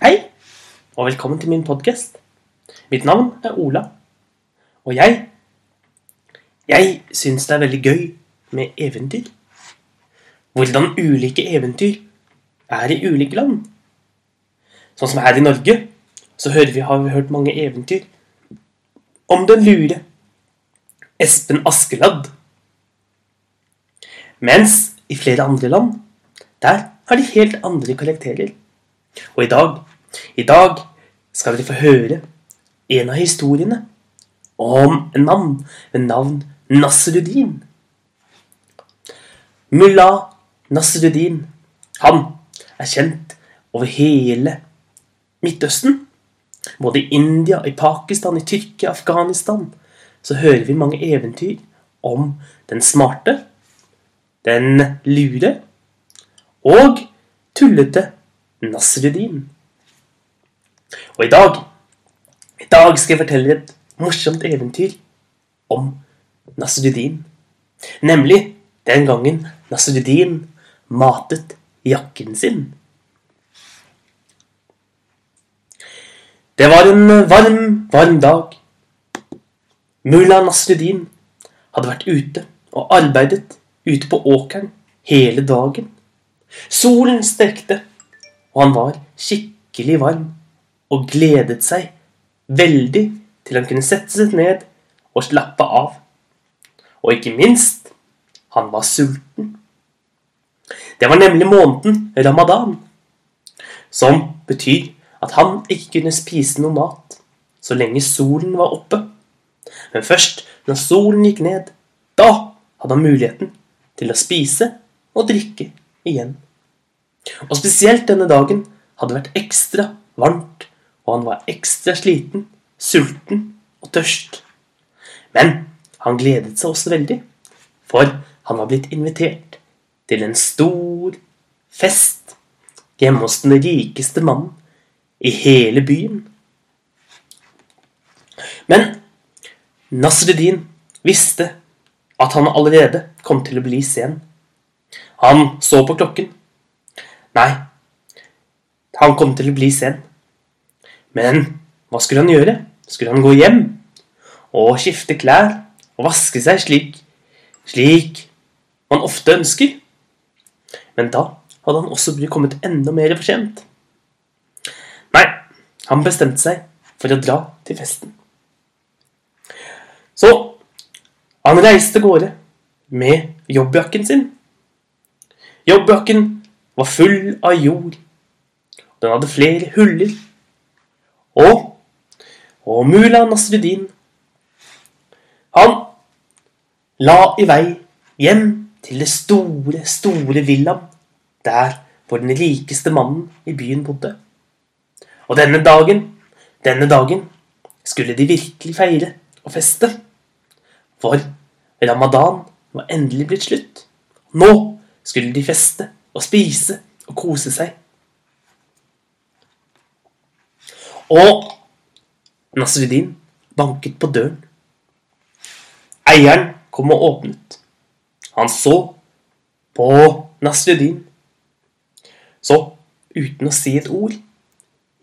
Hei, og velkommen til min podkast. Mitt navn er Ola. Og jeg Jeg syns det er veldig gøy med eventyr. Hvordan ulike eventyr er i ulike land. Sånn som her i Norge, så vi, har vi hørt mange eventyr om den lure Espen Askeladd. Mens i flere andre land, der har de helt andre karakterer. Og i dag, i dag skal dere få høre en av historiene om en mann ved navn Nasruddin. Mullah Nasruddin, han er kjent over hele Midtøsten. Både i India, i Pakistan, i Tyrkia, Afghanistan. Så hører vi mange eventyr om den smarte, den lure og tullete Nasruddin. Og i dag I dag skal jeg fortelle et morsomt eventyr om Nasruddin. Nemlig den gangen Nasruddin matet jakken sin. Det var en varm, varm dag. Mulla Nasruddin hadde vært ute og arbeidet ute på åkeren hele dagen. Solen stekte, og han var skikkelig varm og gledet seg veldig til han kunne sette seg ned og slappe av. Og ikke minst, han var sulten. Det var nemlig måneden ramadan, som betyr at han ikke kunne spise noe mat så lenge solen var oppe. Men først når solen gikk ned, da hadde han muligheten til å spise og drikke igjen. Og spesielt denne dagen hadde vært ekstra varmt, og han var ekstra sliten, sulten og tørst. Men han gledet seg også veldig, for han var blitt invitert til en stor fest hjemme hos den rikeste mannen i hele byen. Men Nasruddin visste at han allerede kom til å bli sen. Han så på klokken. Nei, han kom til å bli sen. Men hva skulle han gjøre? Skulle han gå hjem og skifte klær og vaske seg slik, slik man ofte ønsker? Men da hadde han også blitt kommet enda mer for sent. Nei, han bestemte seg for å dra til festen. Så han reiste gårde med jobbjakken sin. Jobbjakken var full av jord. Den hadde flere huller. Og, og mulla Nasruddin Han la i vei hjem til det store, store villaen der hvor den rikeste mannen i byen bodde. Og denne dagen, denne dagen skulle de virkelig feire og feste. For ramadan var endelig blitt slutt. Nå skulle de feste og spise og kose seg. Og Nasruddin banket på døren. Eieren kom og åpnet. Han så på Nasruddin. Så, uten å si et ord,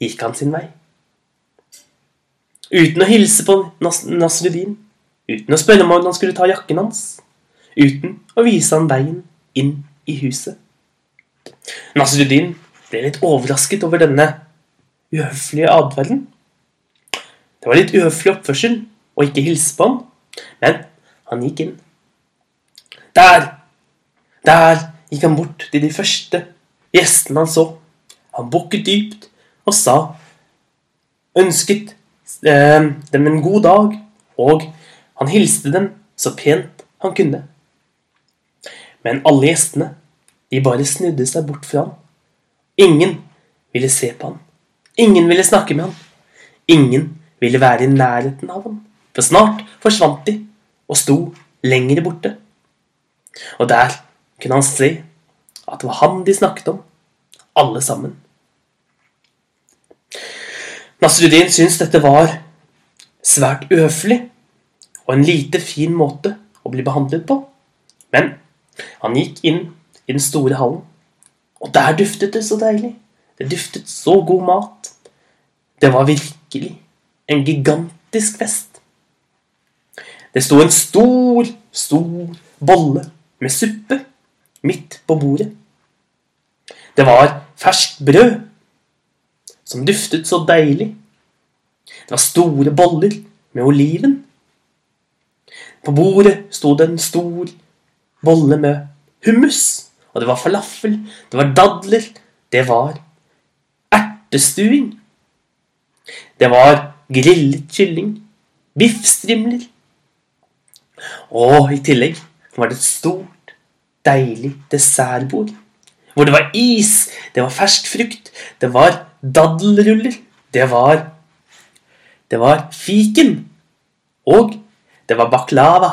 gikk han sin vei. Uten å hilse på Nas Nasruddin, uten å spørre om han skulle ta jakken hans, uten å vise han veien inn i huset. Nasruddin ble litt overrasket over denne uhøflige atferden. Det var litt uhøflig oppførsel å ikke hilse på ham, men han gikk inn. Der! Der gikk han bort til de første gjestene han så. Han bukket dypt og sa ønsket eh, dem en god dag, og han hilste dem så pent han kunne. Men alle gjestene de bare snudde seg bort fra ham. Ingen ville se på ham. Ingen ville snakke med ham. Ingen ville være i nærheten av ham. For snart forsvant de og sto lenger borte. Og der kunne han se at det var han de snakket om, alle sammen. Nasruddin syntes dette var svært uhøflig og en lite fin måte å bli behandlet på. Men han gikk inn i den store hallen. Og der duftet det så deilig. Det duftet så god mat. Det var virkelig en gigantisk fest. Det sto en stor, stor bolle med suppe midt på bordet. Det var ferskt brød som duftet så deilig. Det var store boller med oliven. På bordet sto det en stor bolle med hummus. Og det var falafel, det var dadler, det var ertestuing. Det var grillet kylling, biffstrimler. Og i tillegg var det et stort, deilig dessertbord. Hvor det var is, det var fersk frukt, det var daddelruller, det var Det var fiken. Og det var baklava.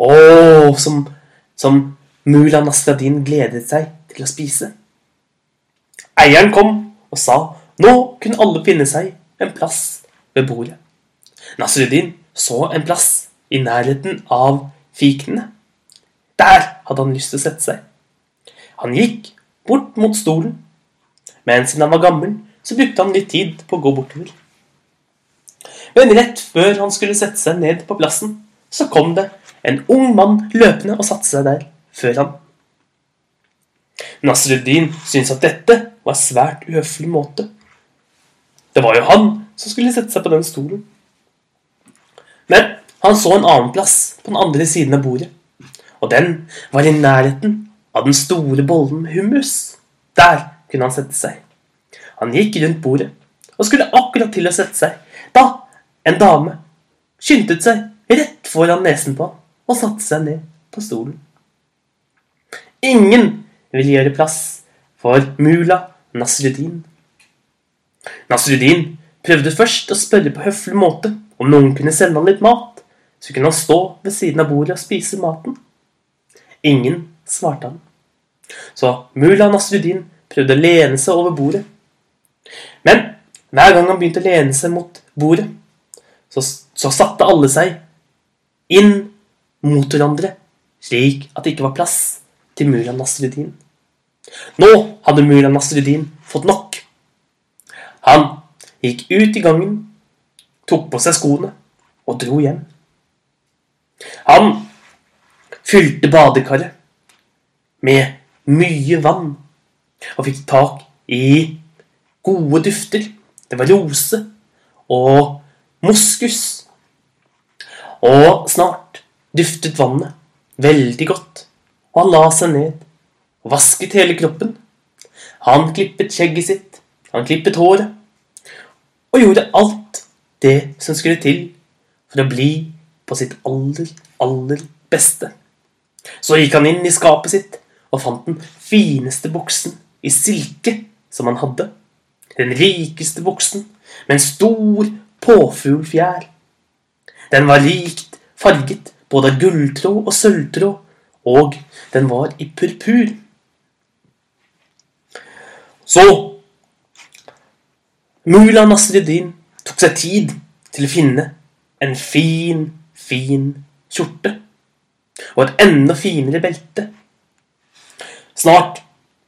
Å, som, som Mula Nastradin gledet seg til å spise. Eieren kom og sa nå kunne alle finne seg en plass ved bordet. Nasruddin så en plass i nærheten av fikenene. Der hadde han lyst til å sette seg. Han gikk bort mot stolen, men siden han var gammel, så brukte han litt tid på å gå bortover. Men rett før han skulle sette seg ned på plassen, så kom det en ung mann løpende og satte seg der før han. Nasruddin syntes at dette en svært uhøflig måte. Det var jo han som skulle sette seg på den stolen. Men han så en annen plass på den andre siden av bordet, og den var i nærheten av den store bollen med hummus. Der kunne han sette seg. Han gikk rundt bordet og skulle akkurat til å sette seg da en dame skyndte seg rett foran nesen på og satte seg ned på stolen. Ingen ville gjøre plass for Mula Nasruddin. Nasruddin prøvde først å spørre på høflig måte om noen kunne sende han litt mat, så kunne han stå ved siden av bordet og spise maten. Ingen svarte han. Så Mula Nasruddin prøvde å lene seg over bordet men hver gang han begynte å lene seg mot bordet, så, så satte alle seg inn mot hverandre, slik at det ikke var plass til mulla Nasruddin. Nå hadde mulla Nasruddin fått nok. Han gikk ut i gangen, tok på seg skoene og dro hjem. Han fylte badekaret med mye vann og fikk tak i gode dufter. Det var rose og moskus. Og snart duftet vannet veldig godt, og han la seg ned og vasket hele kroppen. Han klippet skjegget sitt, han klippet håret, og gjorde alt det som skulle til for å bli på sitt aller, aller beste. Så gikk han inn i skapet sitt og fant den fineste buksen i silke som han hadde den rikeste buksen, med en stor påfuglfjær. Den var rikt farget både av gulltråd og sølvtråd, og den var i purpur. Så Mula Nasreddin tok seg tid til å finne en fin, fin skjorte og et enda finere belte. Snart,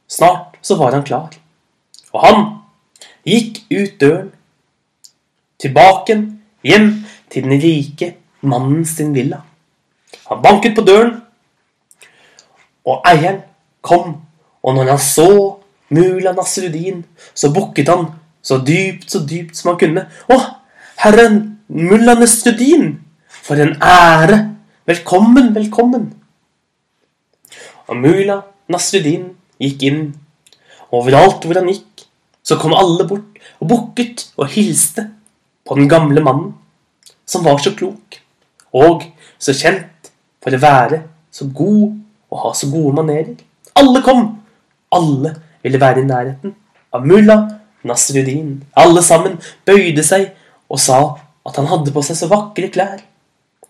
snart så var han klar, og han gikk ut døren, tilbake hjem til den rike mannen sin villa. Han banket på døren, og eieren kom, og når han så Mula Nasruddin, så bukket han så dypt, så dypt som han kunne. Å, herren Mulla Nasruddin, for en ære! Velkommen, velkommen! Og Mula Nasruddin gikk inn. Overalt hvor han gikk, så kom alle bort og bukket og hilste på den gamle mannen, som var så klok og så kjent for å være så god og ha så gode manerer. Alle kom! Alle ville være i nærheten av mulla Nasruddin. Alle sammen bøyde seg og sa at han hadde på seg så vakre klær.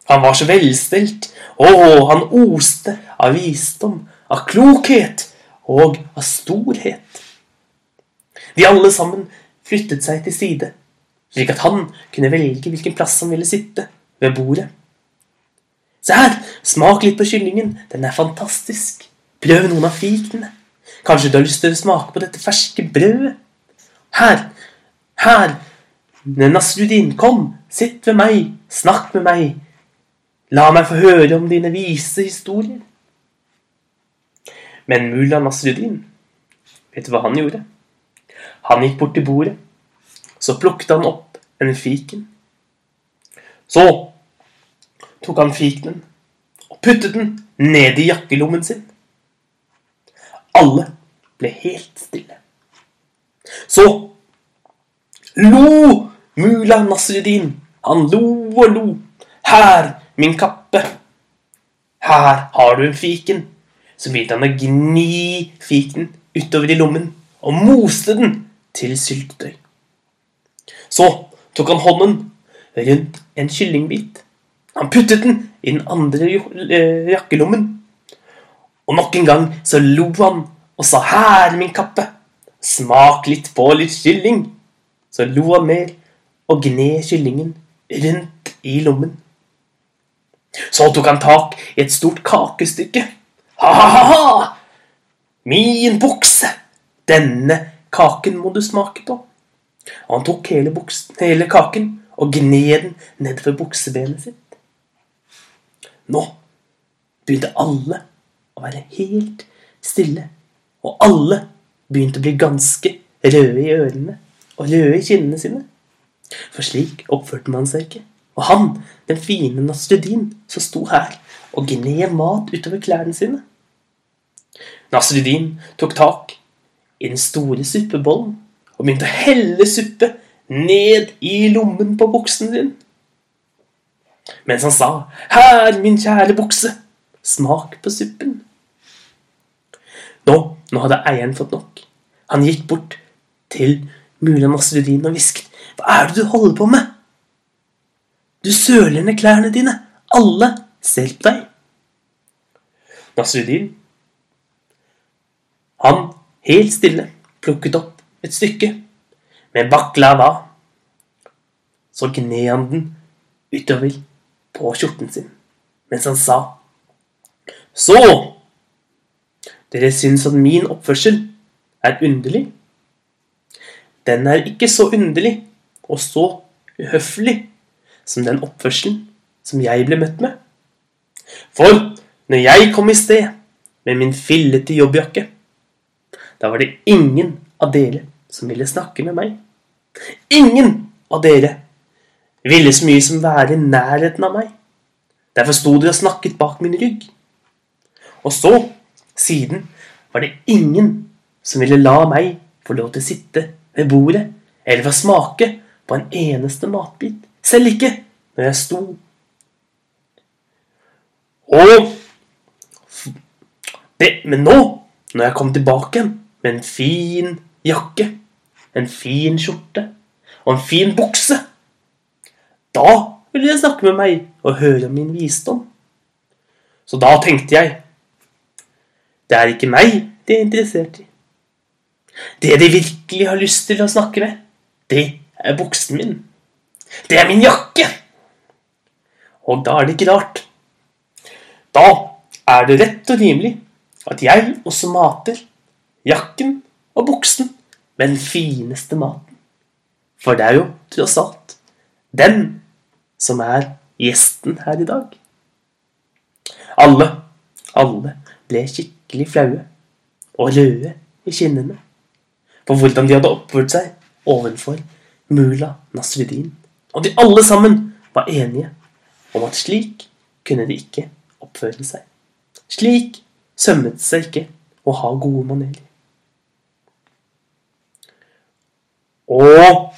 Han var så velstelt. og han oste av visdom, av klokhet og av storhet. De alle sammen flyttet seg til side, slik at han kunne velge hvilken plass han ville sitte ved bordet. Se her, smak litt på kyllingen, den er fantastisk. Prøv noen av fikene. Kanskje du har lyst til å smake på dette ferske brødet? Her! Her! Nasrudin, kom! Sitt ved meg! Snakk med meg! La meg få høre om dine vise historier. Men mulla Nasrudin, vet du hva han gjorde? Han gikk bort til bordet. Så plukket han opp en fiken. Så tok han fikenen og puttet den ned i jakkelommen sin. Alle ble helt stille. Så lo mulla Nasruddin. Han lo og lo. Her, min kappe. Her har du en fiken. Så begynte han å gni fiken utover i lommen og moste den til syltetøy. Så tok han hånden rundt en kyllingbit. Han puttet den i den andre eh, jakkelommen. Og nok en gang så lo han og sa 'Her, min kappe, smak litt på litt kylling'. Så lo han mer og gned kyllingen rundt i lommen. Så tok han tak i et stort kakestykke. Ha-ha-ha! Min bukse! Denne kaken må du smake på. Og han tok hele, buksen, hele kaken og gned den nedover buksebenet sitt. Nå begynte alle å være helt stille, og alle begynte å bli ganske røde i ørene og røde i kinnene sine. For slik oppførte man seg ikke. Og han, den fine Nasrudin, som sto her og gned mat utover klærne sine. Nasrudin tok tak i den store suppebollen og begynte å helle suppe ned i lommen på buksen sin. Mens han sa 'Her, min kjære bukse, smak på suppen'. Nå, nå hadde eieren fått nok. Han gikk bort til mulla Nasruddin og hvisket 'Hva er det du holder på med?' 'Du søler ned klærne dine. Alle ser på deg.' Nasruddin, han helt stille plukket opp et stykke med baklava. Så gned han den utover på skjorten sin mens han sa Så! Dere syns at min oppførsel er underlig? Den er ikke så underlig og så uhøflig som den oppførselen som jeg ble møtt med. For når jeg kom i sted med min fillete jobbjakke, da var det ingen av dere som ville snakke med meg. Ingen av dere ville så mye som være i nærheten av meg. Derfor sto dere og snakket bak min rygg. Og så, siden, var det ingen som ville la meg få lov til å sitte ved bordet eller få smake på en eneste matbit. Selv ikke når jeg sto. Og Men nå, når jeg kom tilbake med en fin jakke, en fin skjorte og en fin bukse. Da ville de snakke med meg og høre om min visdom. Så da tenkte jeg det er ikke meg de er interessert i. Det de virkelig har lyst til å snakke med, det er buksen min. Det er min jakke. Og da er det ikke rart. Da er det rett og rimelig at jeg også mater jakken og buksen med den fineste maten. For det er jo tross alt den som er gjesten her i dag. Alle, alle ble skikkelig flaue og røde i kinnene for hvordan de hadde oppført seg overfor Mula Nasruddin. Og de alle sammen var enige om at slik kunne de ikke oppføre seg. Slik sømmet det seg ikke å ha gode manerer. Og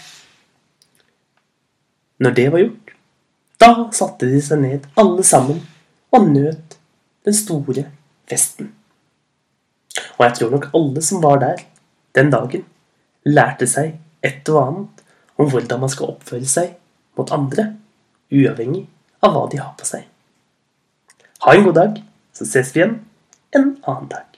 når det var gjort, da satte de seg ned alle sammen og nøt den store festen. Og jeg tror nok alle som var der den dagen, lærte seg et og annet om hvordan man skal oppføre seg mot andre, uavhengig av hva de har på seg. Ha en god dag, så ses vi igjen en annen dag.